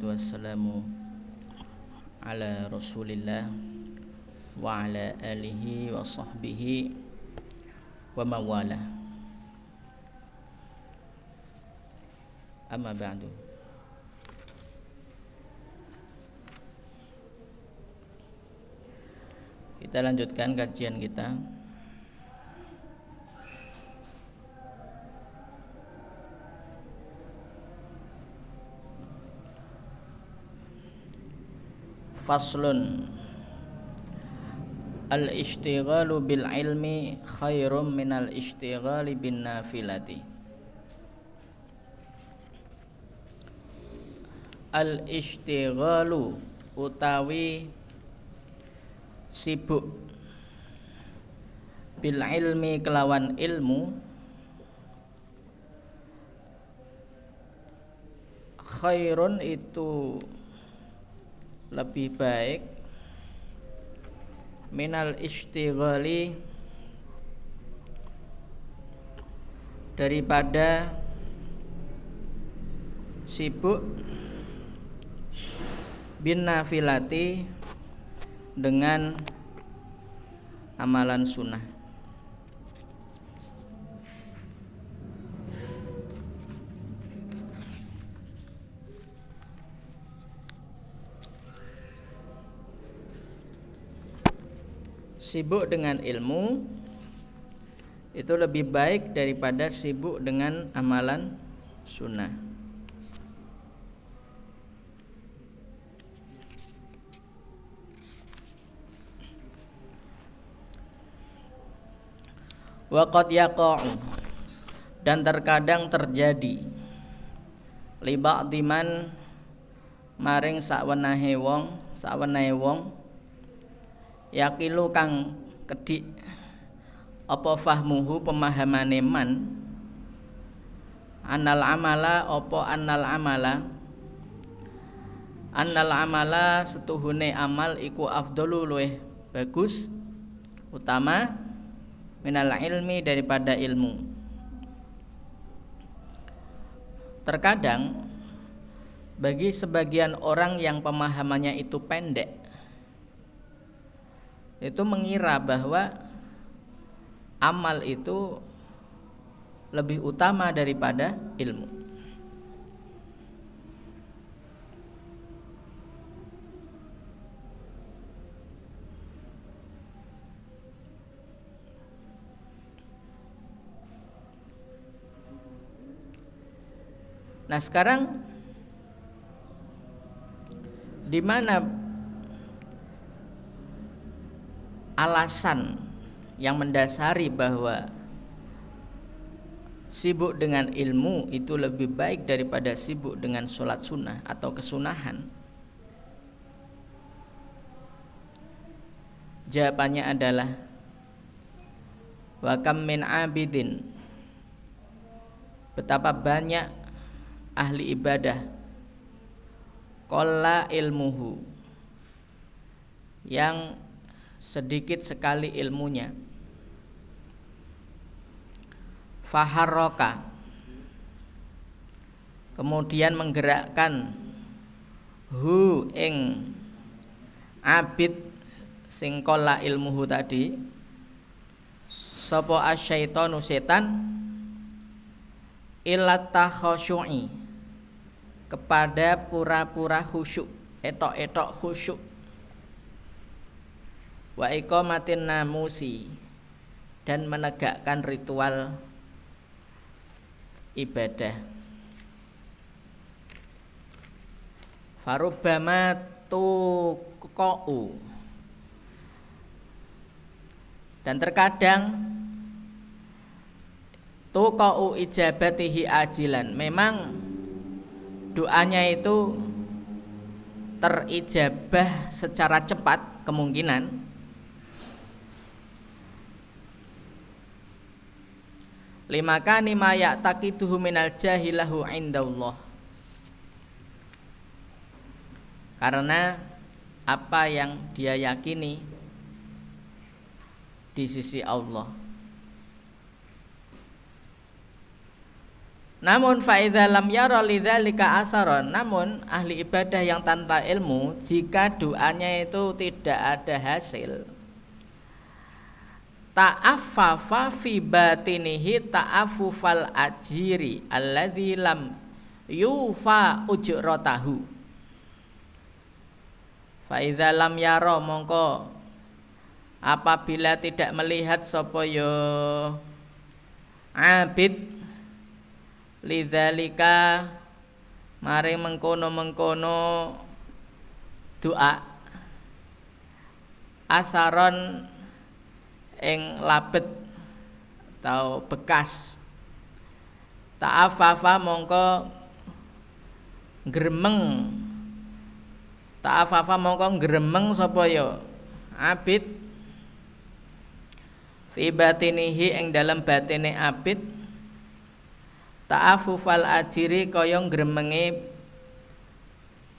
Wassalatu wassalamu ala Rasulillah wa ala alihi wa sahbihi wa mawala. Amma ba'du. Kita lanjutkan kajian kita Faslun. Al-ishtighalu bil ilmi khairum minal ishtighali bin nafilati Al-ishtighalu utawi sibuk bil ilmi kelawan ilmu khairun itu lebih baik minal istighali daripada sibuk bin nafilati dengan amalan sunnah sibuk dengan ilmu itu lebih baik daripada sibuk dengan amalan sunnah. Waqad yaqa'u dan terkadang terjadi li diman maring sakwenehe wong sakwenehe wong yakilu kang kedik apa fahmuhu pemahamane man? Annal amala apa annal amala? Annal amala setuhune amal iku afdalu luweh bagus utama minal ilmi daripada ilmu. Terkadang bagi sebagian orang yang pemahamannya itu pendek itu mengira bahwa amal itu lebih utama daripada ilmu. Nah, sekarang di mana alasan yang mendasari bahwa sibuk dengan ilmu itu lebih baik daripada sibuk dengan sholat sunnah atau kesunahan. Jawabannya adalah wa kam min abidin. Betapa banyak ahli ibadah qalla ilmuhu yang sedikit sekali ilmunya. Faharroka kemudian menggerakkan hu ing abid sing kola ilmuhu tadi. Sapa asyaitonu setan? Ilat takhasyu'i kepada pura-pura khusyuk etok-etok khusyuk wa iqamatin namusi. Dan menegakkan ritual ibadah. Farubama tuqau dan terkadang tuqau ijabatihi ajilan. Memang doanya itu terijabah secara cepat kemungkinan lima kani ma ya'taqiduhu minal jahilahu indallah karena apa yang dia yakini di sisi Allah Namun faidha lam yara lidzalika asaron. Namun ahli ibadah yang tanpa ilmu jika doanya itu tidak ada hasil ta'affafa fi batinihi ta'affufal ajiri alladzi lam yufa ujratahu fa idza lam yara mongko apabila tidak melihat sapa yo abid lidzalika mari mengkono-mengkono doa. Asaron ing labet atau bekas. Ta'afafa mongko gremeng ta'afafa mongko gremeng sapa ya? Abid. Fi batinihi ing dalam batine abid. Ta'afufal ajiri kaya gremenge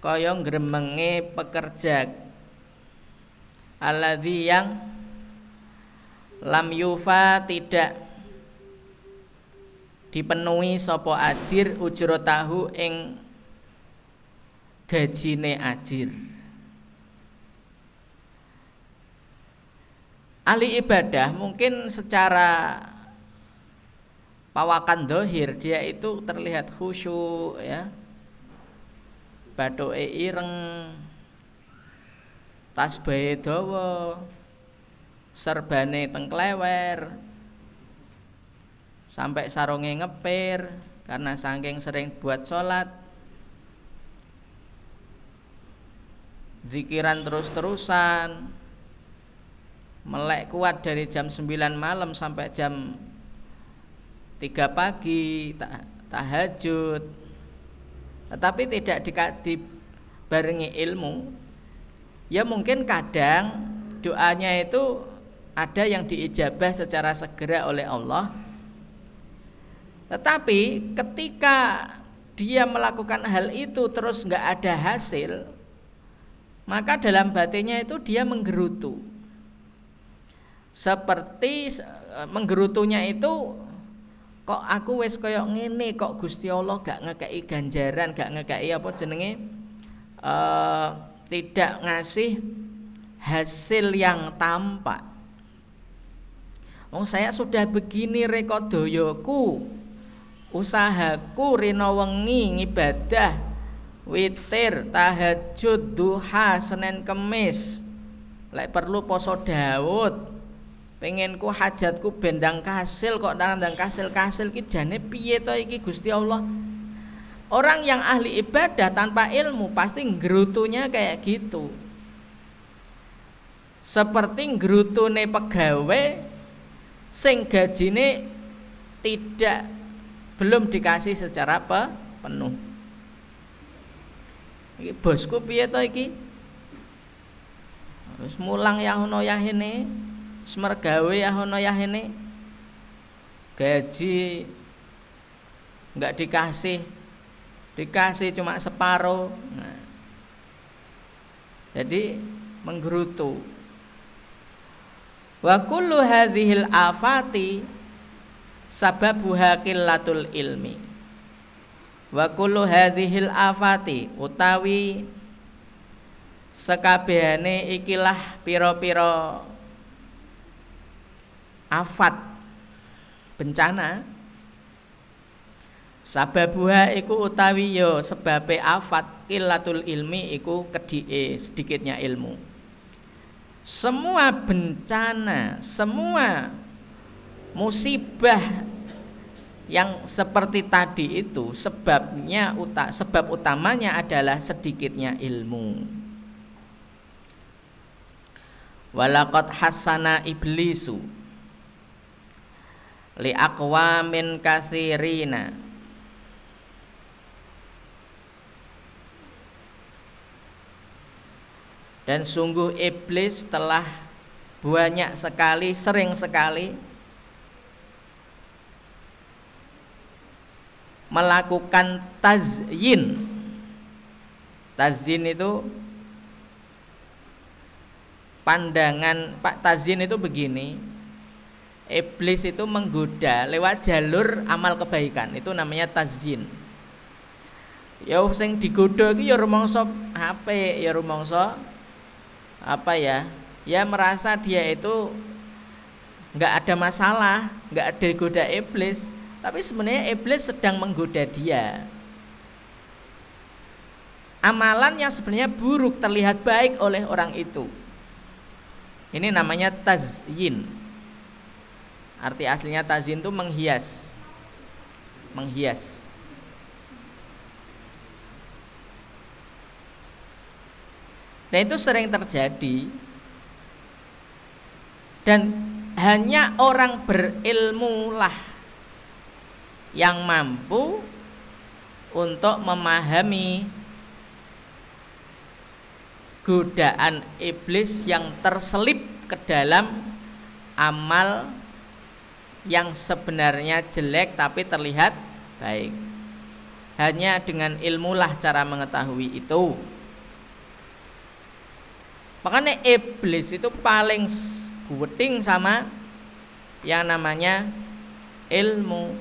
kaya gremenge pekerja. Alladzi yang lam yufa tidak dipenuhi sopo ajir ujrotahu ing gajine ajir. Ahli ibadah mungkin secara pawakan dohir dia itu terlihat khusyuk ya. Badoe ireng tasbahe dawa serbane tengklewer sampai sarunge ngepir karena saking sering buat sholat. Zikiran terus-terusan melek kuat dari jam 9 malam sampai jam tiga pagi tahajud. Tetapi tidak dibarengi ilmu. Ya mungkin kadang doanya itu ada yang diijabah secara segera oleh Allah. Tetapi ketika dia melakukan hal itu terus nggak ada hasil maka dalam batinnya itu dia menggerutu. Seperti menggerutunya itu kok aku wis koyok ngene kok Gusti Allah gak ngekei ganjaran gak ngekei apa jenenge? Uh, tidak ngasih hasil yang tampak Oh saya sudah begini rekodoyoku usahaku rino wengi ngibadah witir tahajud duha senen kemis. Lek perlu poso Daud pengenku hajatku bendang kasil kok nandang kasil kasil ki jane piye to iki Gusti Allah? Orang yang ahli ibadah tanpa ilmu pasti gerutunya kayak gitu. Seperti gerutune pegawai sing gajine tidak belum dikasih secara pe, penuh. Iki bosku piye to iki? Wis mulang yang ono ini semergawe ya ono ya ini gaji nggak dikasih dikasih cuma separuh. Nah, jadi menggerutu wa kullu hadhil afati sababuha qillatul ilmi. Wa kullu hadhil afati utawi sekabehane ikilah pira-pira afat bencana. Sababuha iku utawi yo sebabe afat kilatul ilmi iku kedike sedikitnya ilmu semua bencana semua musibah yang seperti tadi itu sebabnya sebab utamanya adalah sedikitnya ilmu. Walaqad hasana iblisu li aqwamin kathirina dan sungguh iblis telah banyak sekali sering sekali melakukan tazyin. Tazyin itu pandangan Pak tazyin itu begini. Iblis itu menggoda lewat jalur amal kebaikan itu namanya tazyin. Ya sing digoda itu ya rumangsa HP ya rumangsa apa ya ya merasa dia itu nggak ada masalah nggak ada goda iblis tapi sebenarnya iblis sedang menggoda dia amalan yang sebenarnya buruk terlihat baik oleh orang itu. Ini namanya tazyin. Arti aslinya tazyin itu menghias. Menghias. Nah itu sering terjadi dan hanya orang berilmu lah yang mampu untuk memahami godaan iblis yang terselip ke dalam amal yang sebenarnya jelek tapi terlihat baik. Hanya dengan ilmulah cara mengetahui itu. Makanya iblis itu paling guweting sama yang namanya ilmu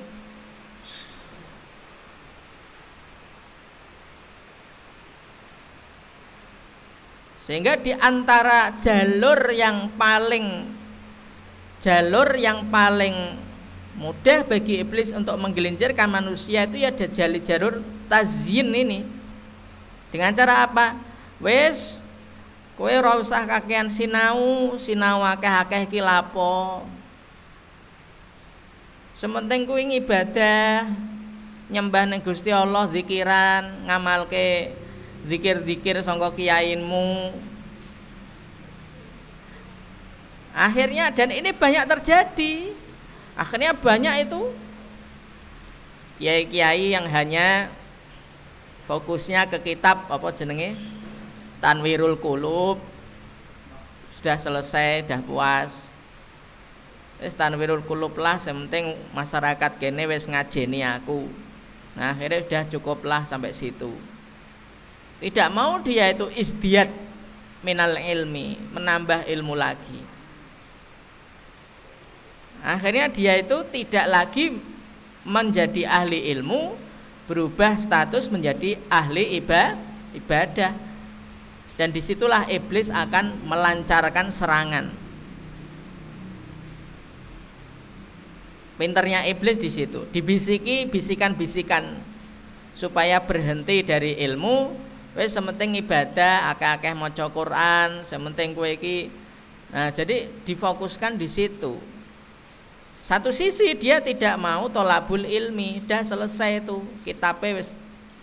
Sehingga di antara jalur yang paling jalur yang paling mudah bagi iblis untuk menggelincirkan manusia itu ya ada jalur jalur tazyin ini. Dengan cara apa? Wes kowe ora usah kakean sinau, sinau akeh-akeh ki lapo. Sementing kuwi ibadah, nyembah ning Gusti Allah, zikiran, ngamalke zikir-zikir sangka kiaimu. Akhirnya dan ini banyak terjadi. Akhirnya banyak itu kiai-kiai yang hanya fokusnya ke kitab apa jenenge Tanwirul Kulub sudah selesai sudah puas wis Tanwirul Kulub lah sementing masyarakat kene wis ngajeni aku nah akhirnya sudah cukuplah sampai situ tidak mau dia itu istiad minal ilmi, menambah ilmu lagi. Akhirnya dia itu tidak lagi menjadi ahli ilmu, berubah status menjadi ahli ibadah. Dan di situlah iblis akan melancarkan serangan. Pinternya iblis di situ, dibisiki bisikan-bisikan supaya berhenti dari ilmu, wis sementing ibadah akeh-akeh maca Quran sementing kowe iki. Nah jadi difokuskan di situ. Satu sisi dia tidak mau tolabul ilmi. Dah selesai itu kitabnya wis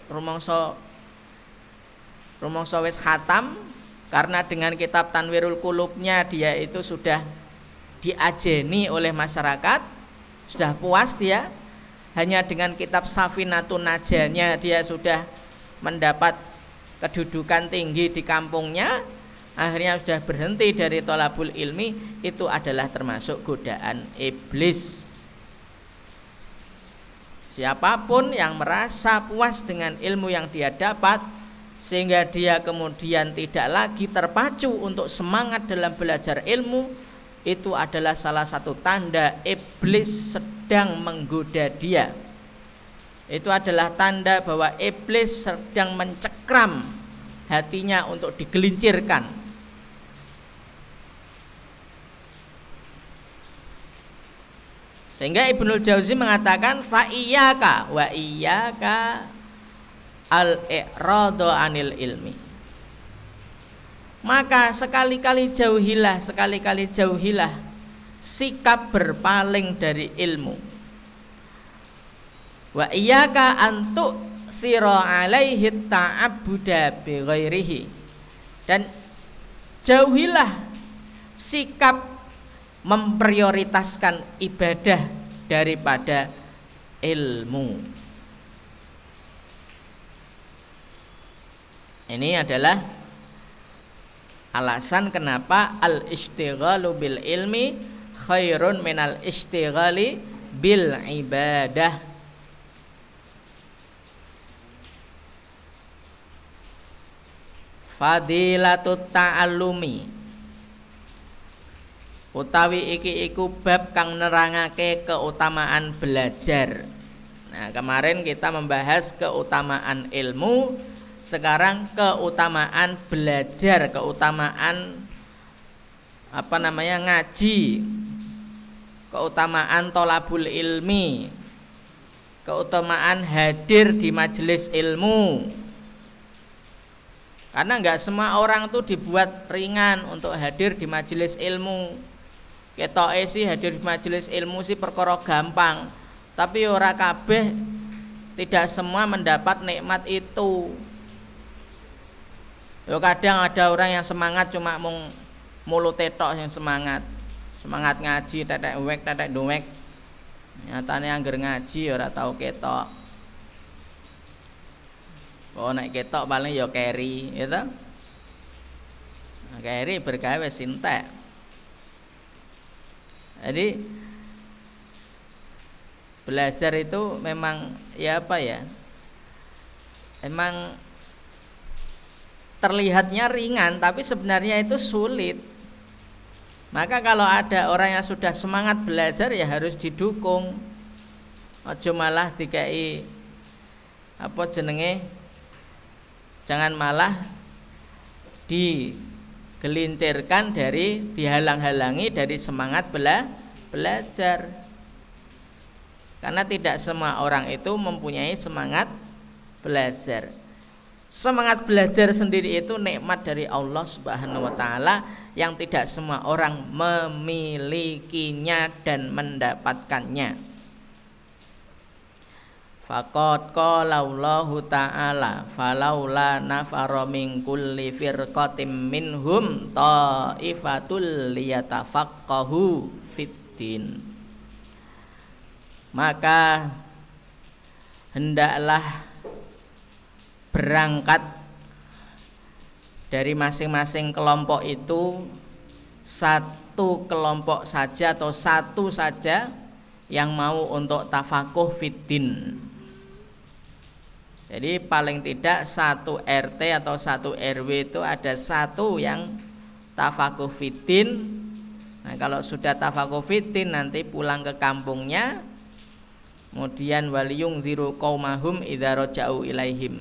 rumangsa rumangsa wis khatam karena dengan kitab Tanwirul Kulubnya dia itu sudah diajeni oleh masyarakat sudah puas dia. Hanya dengan kitab Safinatun Najanya dia sudah mendapat kedudukan tinggi di kampungnya akhirnya sudah berhenti dari tolabul ilmi itu adalah termasuk godaan iblis. Siapa pun yang merasa puas dengan ilmu yang dia dapat sehingga dia kemudian tidak lagi terpacu untuk semangat dalam belajar ilmu itu adalah salah satu tanda iblis sedang menggoda dia itu adalah tanda bahwa iblis sedang mencekram hatinya untuk digelincirkan. Sehingga Ibnu Jauzi mengatakan fa iyyaka wa iyyaka al-i'radu anil ilmi. Maka sekali-kali jauhilah, sekali-kali jauhilah sikap berpaling dari ilmu. Wa iyyaka antu sira alaihi ta'abbuda bi dan jauhilah sikap memprioritaskan ibadah daripada ilmu ini adalah alasan kenapa al istighalu bil ilmi khairun minal istighali bil ibadah. Fadilatut ta'allumi. Utawi iki iku bab kang nerangake keutamaan belajar. Nah kemarin kita membahas keutamaan ilmu sekarang keutamaan belajar keutamaan apa namanya ngaji. Keutamaan tolabul ilmi. Keutamaan hadir di majelis ilmu. Karena nggak semua orang tuh dibuat ringan untuk hadir di majelis ilmu. Ketoke sih hadir di majelis ilmu sih perkara gampang. Tapi ora kabeh tidak semua mendapat nikmat itu Yo kadang ada orang yang semangat cuma mung mulut tetok yang semangat semangat ngaji tetek wek tetek duwek nyatanya angger ngaji ora tahu ketok Oh naik ketok paling ya carry, ya toh? Nah, carry bergawe sintek. Jadi belajar itu memang ya apa ya? Emang terlihatnya ringan tapi sebenarnya itu sulit. Maka kalau ada orang yang sudah semangat belajar ya harus didukung. Ojo malah dikai apa jenenge jangan malah digelincirkan dari dihalang-halangi dari semangat bela, belajar karena tidak semua orang itu mempunyai semangat belajar semangat belajar sendiri itu nikmat dari Allah Subhanahu wa taala yang tidak semua orang memilikinya dan mendapatkannya. Faqad qala Allah Ta'ala falaula nafara min kulli firqatin minhum ta'ifatul liyatafaqahu fiddin Maka hendaklah berangkat dari masing-masing kelompok itu satu kelompok saja atau satu saja yang mau untuk tafakuh fiddin jadi paling tidak satu RT atau satu RW itu ada satu yang tafakuh fitin. Nah kalau sudah tafakuh fitin nanti pulang ke kampungnya, kemudian waliyung ziru kaumahum idaro jauh ilaihim.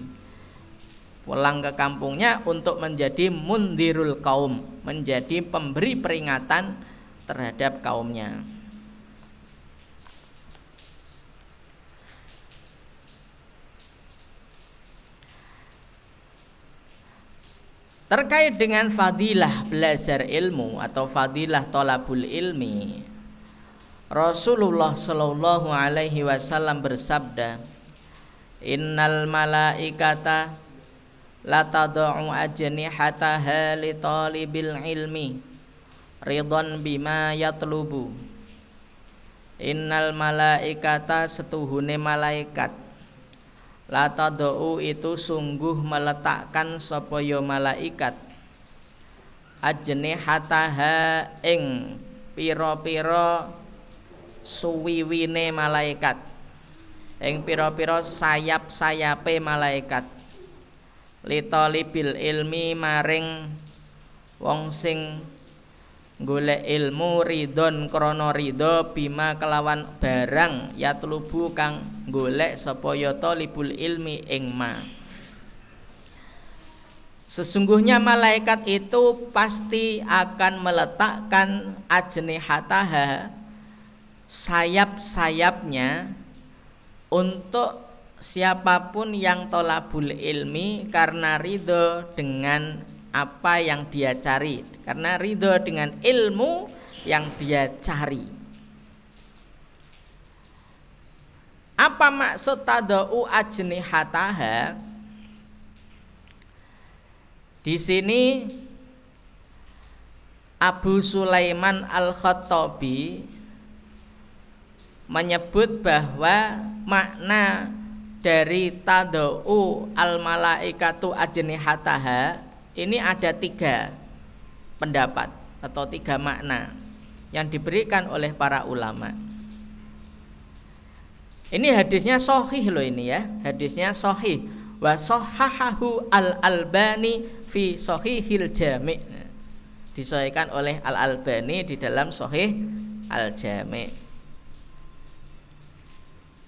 Pulang ke kampungnya untuk menjadi mundirul kaum, menjadi pemberi peringatan terhadap kaumnya. Terkait dengan fadilah belajar ilmu atau fadilah tolabul ilmi Rasulullah Shallallahu Alaihi Wasallam bersabda Innal malaikata la tad'u ajnihataha li talibil ilmi ridon bima yatlubu. Innal malaikata setuhune malaikat. Lata do'u itu sungguh meletakkan sopoyo malaikat. Ajni hataha ing piro-piro suwiwine malaikat. Ing piro-piro sayap-sayape malaikat Litolibil ilmi maring wong sing golek ilmu ridon krono ridho bima kelawan barang yatlubu kang golek sapa ya talibul ilmi ing ma. Sesungguhnya malaikat itu pasti akan meletakkan ajnihataha sayap-sayapnya untuk siapa pun yang tolabul ilmi karena ridho dengan apa yang dia cari. Karena ridho dengan ilmu yang dia cari. Apa maksud tadau hataha di sini Abu Sulaiman Al-Khattabi menyebut bahwa makna dari tadau al malaikatu hataha ini ada tiga pendapat atau tiga makna yang diberikan oleh para ulama. Ini hadisnya sohih loh ini ya, hadisnya sohih. Wa sohahahu al albani fi sohihil jami. disahihkan oleh Al Albani di dalam Sahih Al Jami.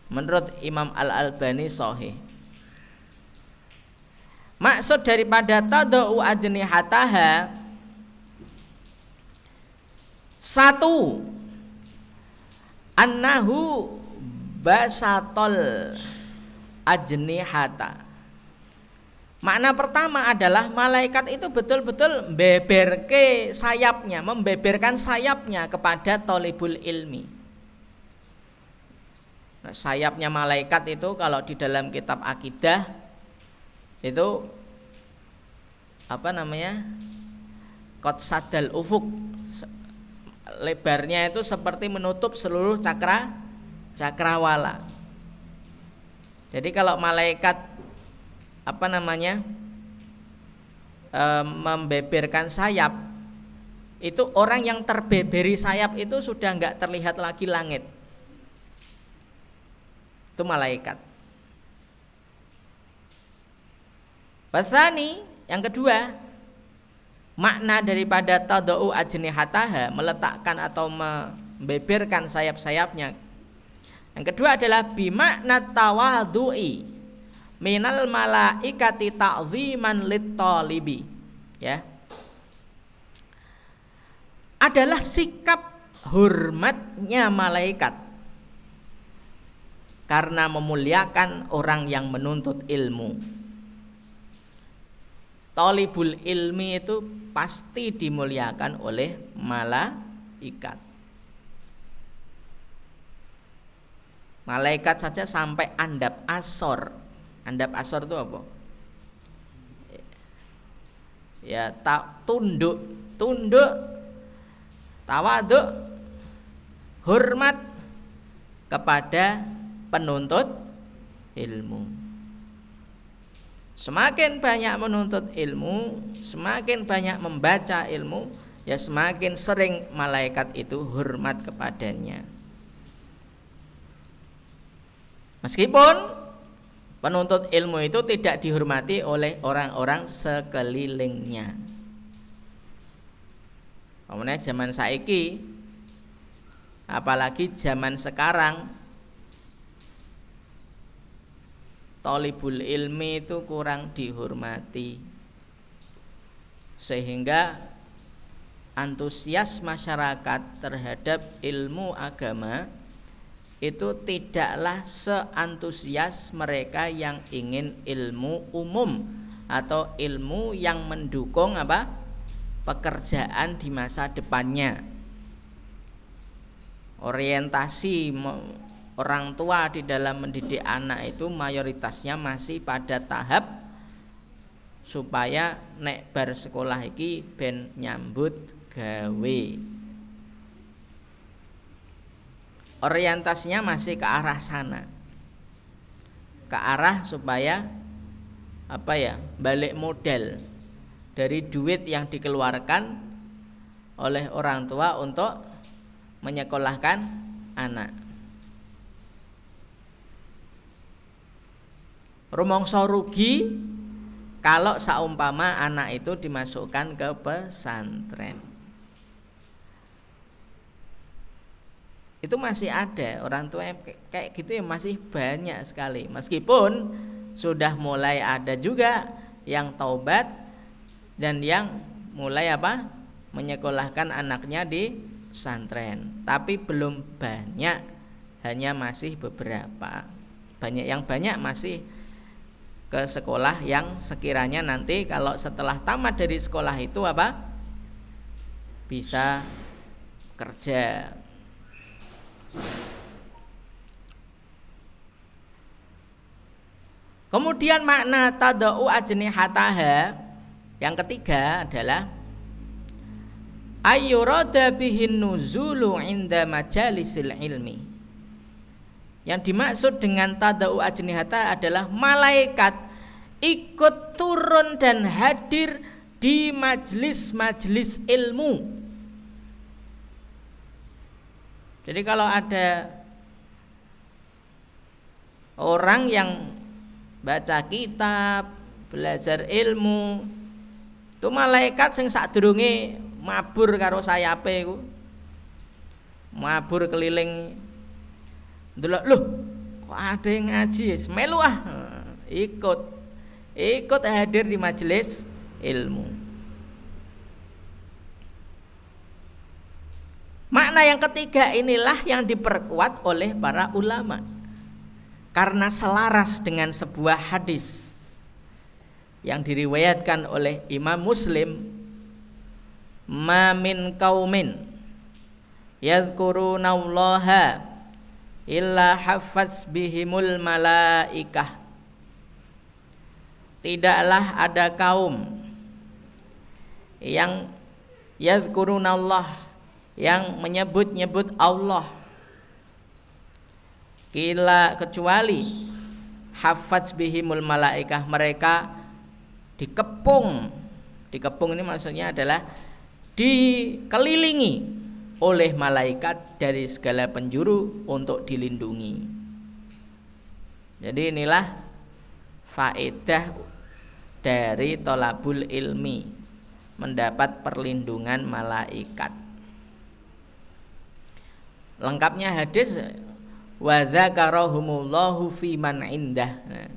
Menurut Imam Al Albani sahih. Maksud daripada tadau hataha satu annahu basatol ajnihata Makna pertama adalah malaikat itu betul-betul beberke sayapnya, membeberkan sayapnya kepada tolibul ilmi. Sayapnya malaikat itu kalau di dalam kitab akidah itu apa namanya? Kot sadal ufuk. Lebarnya itu seperti menutup seluruh cakra cakrawala. Jadi kalau malaikat apa namanya e, membeberkan sayap itu orang yang terbeberi sayap itu sudah nggak terlihat lagi langit itu malaikat. Basani yang kedua makna daripada tadau ajnihataha meletakkan atau membeberkan sayap-sayapnya. Yang kedua adalah bimakna tawadui minal malaikati ta'ziman lit-talibi ya. Adalah sikap hormatnya malaikat karena memuliakan orang yang menuntut ilmu. Talibul ilmi itu pasti dimuliakan oleh malaikat. Malaikat saja sampai andap asor. Andap asor itu apa? Ya, tak tunduk, tunduk, tawaduk, hormat kepada penuntut ilmu. Semakin banyak menuntut ilmu, semakin banyak membaca ilmu, ya semakin sering malaikat itu hormat kepadanya. Meskipun Penuntut ilmu itu tidak dihormati oleh orang-orang sekelilingnya. Kemudian zaman saiki apalagi zaman sekarang tolibul ilmi itu kurang dihormati. Sehingga antusias masyarakat terhadap ilmu agama itu tidaklah seantusias mereka yang ingin ilmu umum atau ilmu yang mendukung apa? Pekerjaan di masa depannya. Orientasi orang tua di dalam mendidik anak itu mayoritasnya masih pada tahap supaya nek bar sekolah iki ben nyambut gawe. Orientasinya masih ke arah sana. Ke arah supaya apa ya balik model dari duit yang dikeluarkan oleh orang tua untuk menyekolahkan anak rumongso rugi kalau saumpama anak itu dimasukkan ke pesantren. Itu masih ada orang tua yang kayak gitu ya masih banyak sekali. Meskipun sudah mulai ada juga yang taubat dan yang mulai apa? Menyekolahkan anaknya di pesantren. Tapi belum banyak hanya masih beberapa. Banyak yang banyak masih ke sekolah yang sekiranya nanti kalau setelah tamat dari sekolah itu apa bisa kerja Kemudian makna tadau hataha yang ketiga adalah ayyurada bihin nuzulu inda majalisil ilmi. Yang dimaksud dengan tadau ajnihata adalah malaikat ikut turun dan hadir di majlis-majlis ilmu Jadi kalau ada orang yang baca kitab, belajar ilmu, itu malaikat sing sadurunge mabur karo sayape iku. Mabur keliling delok loh kok ada yang ngaji melu ah. Ikut ikut hadir di majelis ilmu. Makna yang ketiga inilah yang diperkuat oleh para ulama. Karena selaras dengan sebuah hadis yang diriwayatkan oleh Imam Muslim ma min kaumin yadhkurunallaha illa hafaz bihimul malaikah. Tidaklah ada kaum yang yadhkurunallah yang menyebut-nyebut Allah. Kila kecuali hafaz bihimul malaikah. Mereka dikepung. Dikepung ini maksudnya adalah dikelilingi oleh malaikat dari segala penjuru untuk dilindungi. Jadi inilah faedah dari tolabul ilmi mendapat perlindungan malaikat. Lengkapnya hadis wa dzakarahumullahu fi man indah. Nah,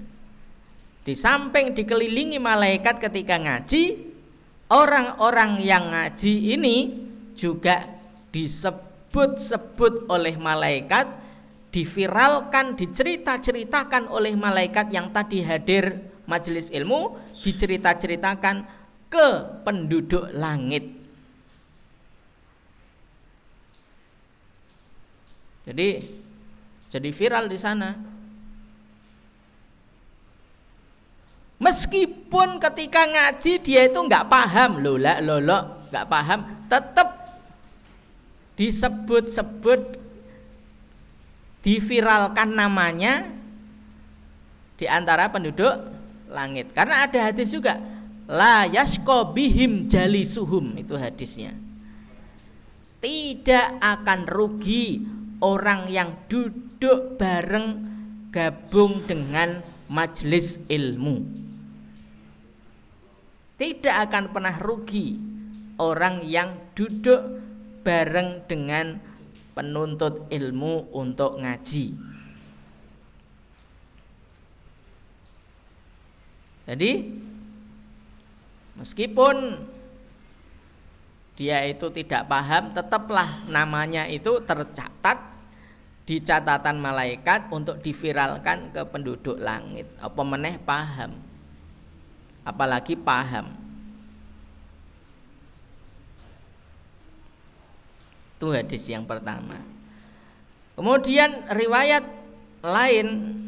di samping dikelilingi malaikat ketika ngaji, orang-orang yang ngaji ini juga disebut-sebut oleh malaikat, diviralkan, dicerita-ceritakan oleh malaikat yang tadi hadir majelis ilmu, dicerita-ceritakan ke penduduk langit. Jadi jadi viral di sana. Meskipun ketika ngaji dia itu nggak paham, lola lolo nggak paham, tetap disebut-sebut, diviralkan namanya di antara penduduk langit. Karena ada hadis juga, la yasko bihim jali suhum itu hadisnya. Tidak akan rugi orang yang duduk bareng gabung dengan majelis ilmu tidak akan pernah rugi orang yang duduk bareng dengan penuntut ilmu untuk ngaji. Jadi meskipun dia itu tidak paham, tetaplah namanya itu tercatat di catatan malaikat untuk diviralkan ke penduduk langit. Apa meneh paham? apalagi paham. Itu hadis yang pertama. Kemudian riwayat lain.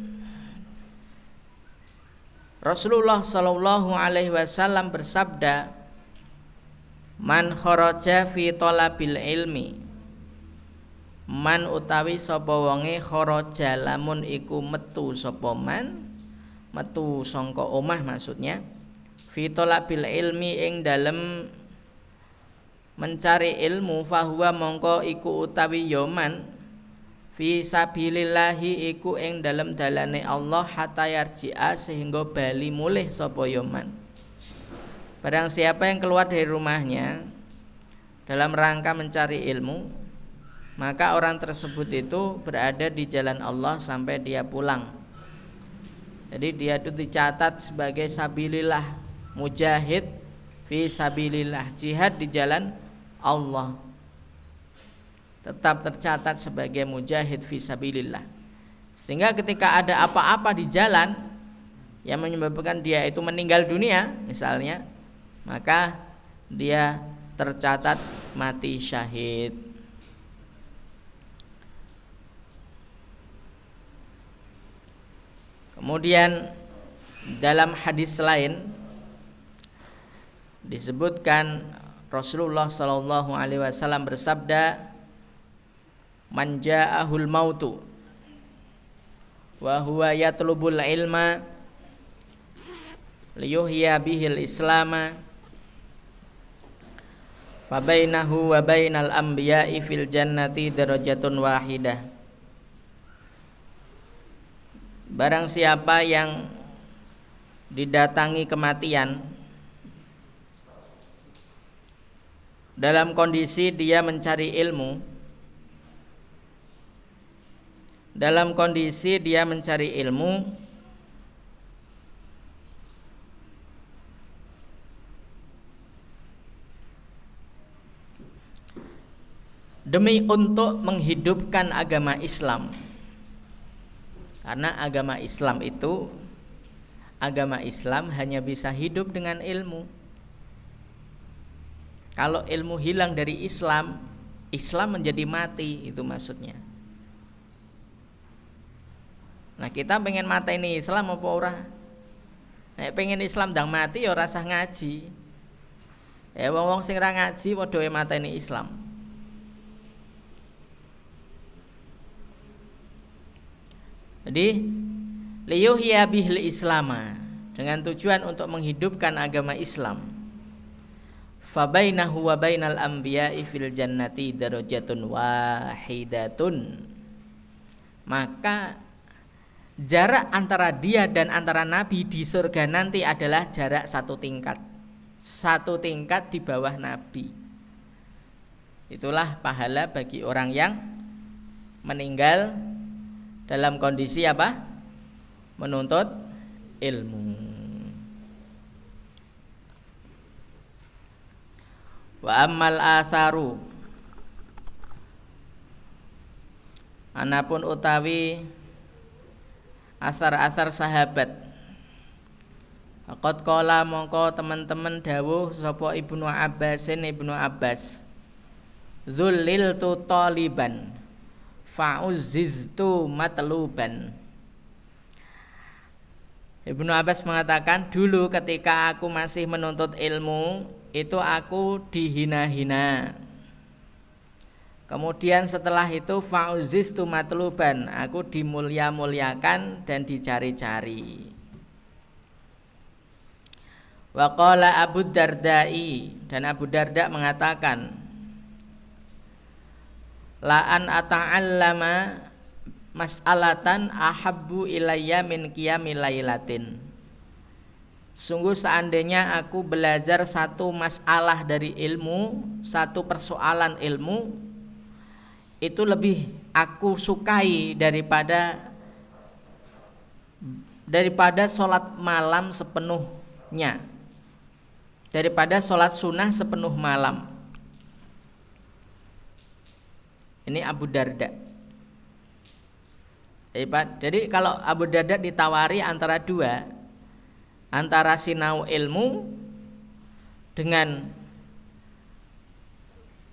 Rasulullah Shallallahu Alaihi Wasallam bersabda, Man kharaja fi talabil ilmi. Man utawi sapa wonge kharaja lamun iku metu sapa man? Metu sangka omah maksudnya. Fi bil ilmi ing dalem mencari ilmu fahuwa mongko iku utawi yoman. Fi sabilillahi iku ing dalem dalane Allah hatta yarji'a sehingga bali mulih sapa yoman. Barang siapa yang keluar dari rumahnya dalam rangka mencari ilmu maka orang tersebut itu berada di jalan Allah sampai dia pulang. Jadi dia itu dicatat sebagai sabilillah mujahid fi sabilillah jihad di jalan Allah. Tetap tercatat sebagai mujahid fi sabilillah. Sehingga ketika ada apa-apa di jalan yang menyebabkan dia itu meninggal dunia misalnya maka dia tercatat mati syahid. Kemudian dalam hadis lain disebutkan Rasulullah Shallallahu Alaihi Wasallam bersabda manja'ahul mautu wa huwa yatlubul ilma liyuhya bihil islama fabainahu wa bainal anbiya'i fil jannati darajatun wahidah. Barang siapa yang didatangi kematian dalam kondisi dia mencari ilmu dalam kondisi dia mencari ilmu demi untuk menghidupkan agama Islam. Karena agama Islam itu agama Islam hanya bisa hidup dengan ilmu kalau ilmu hilang dari Islam, Islam menjadi mati itu maksudnya. Nah kita pengen mata ini Islam apa ora? Nek pengen Islam dang mati ya rasa ngaji. Ya wong wong sing ra ngaji padha mata ini Islam. Jadi liyuhya bihil islama dengan tujuan untuk menghidupkan agama Islam fabainahu wa bainal anbiya'i fil jannati darajatun wahidatun. Maka jarak antara dia dan antara nabi di surga nanti adalah jarak satu tingkat. Satu tingkat di bawah nabi. Itulah pahala bagi orang yang meninggal dalam kondisi apa? Menuntut ilmu wa ammal asaru anapun utawi asar-asar sahabat. Akot kola mongko teman-teman dawuh sapa Ibnu Abbasin Ibnu Abbas. Zulil tu taliban Fa'uziztu matluban. Ibnu Abbas mengatakan dulu ketika aku masih menuntut ilmu itu aku dihina-hina. Kemudian setelah itu fauzis matluban, aku dimulia-muliakan dan dicari-cari. Waqala Abu Dardai dan Abu Darda mengatakan La'an ata'allama mas'alatan ahabbu ilayya min qiyamil lailatin Sungguh seandainya aku belajar satu masalah dari ilmu, satu persoalan ilmu, itu lebih aku sukai daripada daripada sholat malam sepenuhnya, daripada sholat sunnah sepenuh malam. Ini Abu Darda. Jadi kalau Abu Darda ditawari antara dua, antara sinau ilmu dengan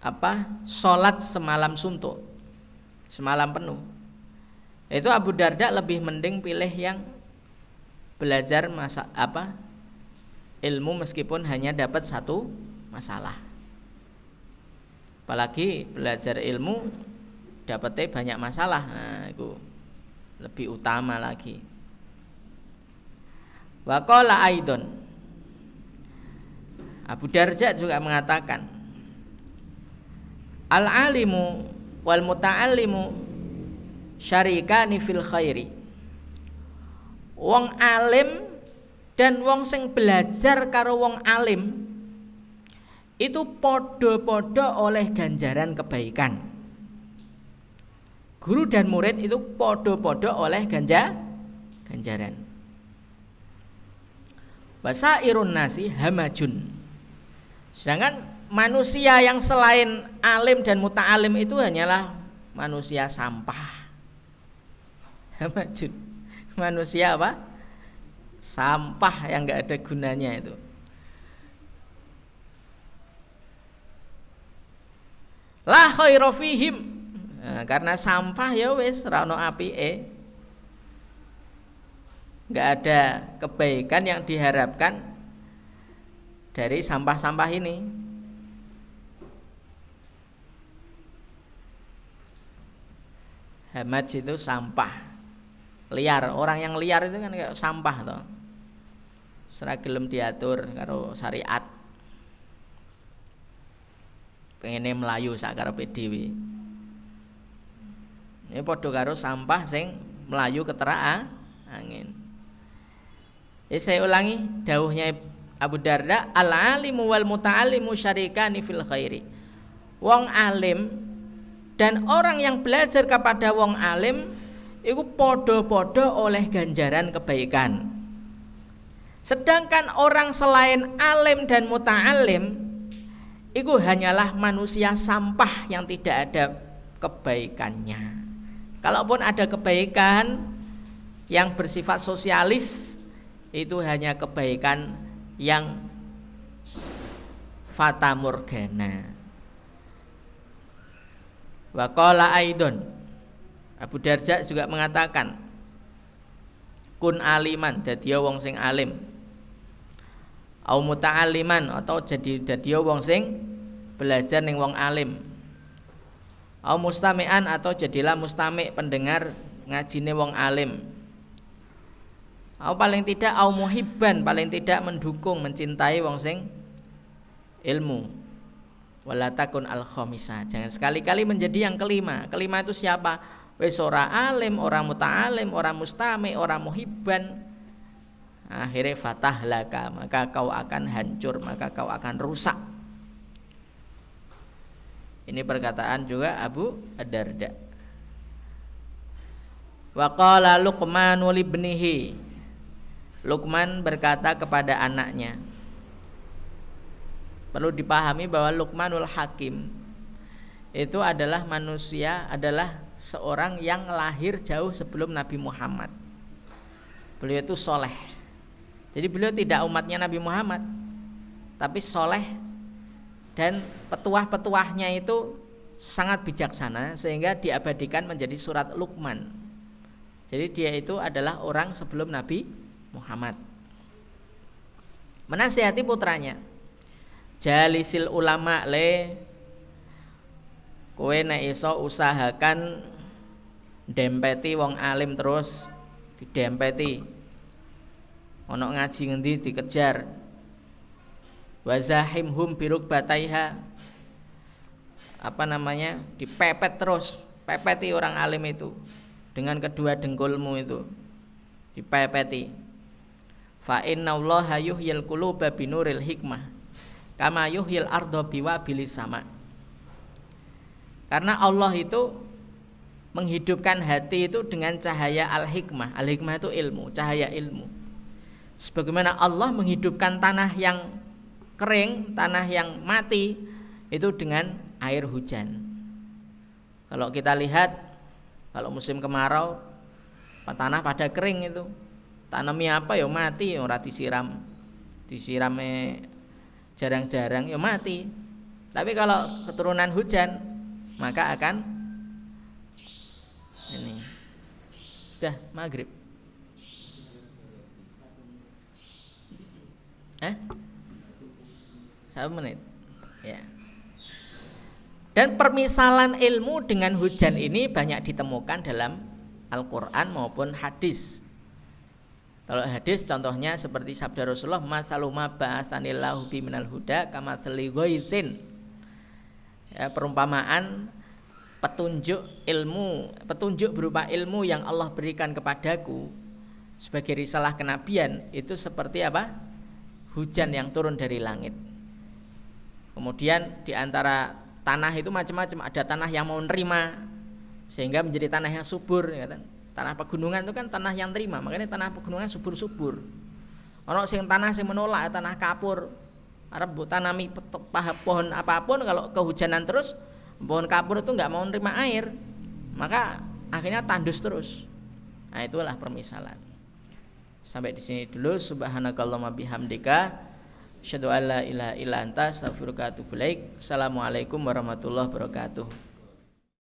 apa? Sholat semalam suntuk semalam penuh. Itu Abu Darda lebih mending pilih yang belajar masa apa? Ilmu meskipun hanya dapat satu masalah. Apalagi belajar ilmu dapatnya banyak masalah. Nah itu lebih utama lagi Wakola Aidon Abu Darja juga mengatakan Al alimu wal muta'allimu syarikani fil khairi Wong alim dan wong sing belajar karo wong alim itu podo-podo oleh ganjaran kebaikan. Guru dan murid itu podo-podo oleh ganja ganjaran. Basairun nasi hamajun. Sedangkan manusia yang selain alim dan muta'alim itu hanyalah manusia sampah. Hamajun. Manusia apa? Sampah yang enggak ada gunanya itu. La khairofihim. Nah, karena sampah ya wis rano api eh nggak ada kebaikan yang diharapkan dari sampah-sampah ini. Hamad itu sampah liar. Orang yang liar itu kan kayak sampah toh. Seragelum diatur karo syariat. Pengennya melayu sakar PDW. Ini podo karo sampah sing melayu ketera angin. Ya, saya ulangi dawuhnya Abu Darda al alimu wal muta'allimu syarikani fil khairi. Wong alim dan orang yang belajar kepada wong alim itu podo-podo oleh ganjaran kebaikan. Sedangkan orang selain alim dan muta'alim itu hanyalah manusia sampah yang tidak ada kebaikannya. Kalaupun ada kebaikan yang bersifat sosialis itu hanya kebaikan yang fata morgana. Wakola Aidon Abu Darja juga mengatakan kun aliman dadi wong sing alim. Au muta'alliman atau jadi dadi wong sing belajar ning wong alim. Au mustami'an atau jadilah mustami' pendengar ngajine wong alim Au paling tidak au muhibban paling tidak mendukung mencintai wong sing ilmu. Wala takun al khomisa. Jangan sekali-kali menjadi yang kelima. Kelima itu siapa? Wis ora alim, orang muta'alim, orang mustami, orang muhibban. Akhirnya fatah laka, maka kau akan hancur, maka kau akan rusak. Ini perkataan juga Abu Ad-Darda. Wa qala Luqman ibnihi Lukman berkata kepada anaknya Perlu dipahami bahwa Lukmanul Hakim Itu adalah manusia Adalah seorang yang lahir jauh sebelum Nabi Muhammad. Beliau itu soleh. Jadi beliau tidak umatnya Nabi Muhammad Tapi soleh Dan petuah-petuahnya itu sangat bijaksana Sehingga diabadikan menjadi surat Lukman. Jadi dia itu adalah orang sebelum Nabi Muhammad. Menasihati putranya. Jalisil ulama le kowe nek iso usahakan dempeti wong alim terus didempeti. Ono ngaji ngendi dikejar. Wazahimhum biruk bataiha apa namanya? Dipepet terus pepeti orang alim itu. Dengan kedua dengkulmu itu dipepeti Fa inna Allah yuhyil quluba binuril hikmah kama yuhyil ardo biwa bilis sama. Karena Allah itu menghidupkan hati itu dengan cahaya al-hikmah. Al-hikmah itu ilmu, cahaya ilmu. Sebagaimana Allah menghidupkan tanah yang kering, tanah yang mati itu dengan air hujan. Kalau kita lihat kalau musim kemarau tanah pada kering itu tanami apa? Ya mati. Ya ora disiram. Disirame jarang-jarang ya mati. Tapi kalau keturunan hujan maka akan ini sudah maghrib. Eh satu menit. Ya. Dan permisalan ilmu dengan hujan ini banyak ditemukan dalam Al-Quran maupun hadis kalau hadis contohnya seperti sabda Rasulullah masaluma ba'asanillahu bi minal huda kama ghaizin. Ya, perumpamaan petunjuk ilmu, petunjuk berupa ilmu yang Allah berikan kepadaku sebagai risalah kenabian itu seperti apa? Hujan yang turun dari langit. Kemudian di antara tanah itu macam-macam, ada tanah yang mau nerima sehingga menjadi tanah yang subur ya kan? Tanah pegunungan itu kan tanah yang terima, makanya tanah pegunungan subur-subur. Ono sing tanah sing menolak, tanah kapur. Arab tanami pohon apa pun kalau kehujanan terus pohon kapur itu nggak mau nerima air, maka akhirnya tandus terus. Nah itulah permisalan. Sampai di sini dulu. Subhanakallahumma bihamdika. Asyhadu an la ilaha illa anta astaghfiruka wa atubu Assalamualaikum warahmatullahi wabarakatuh.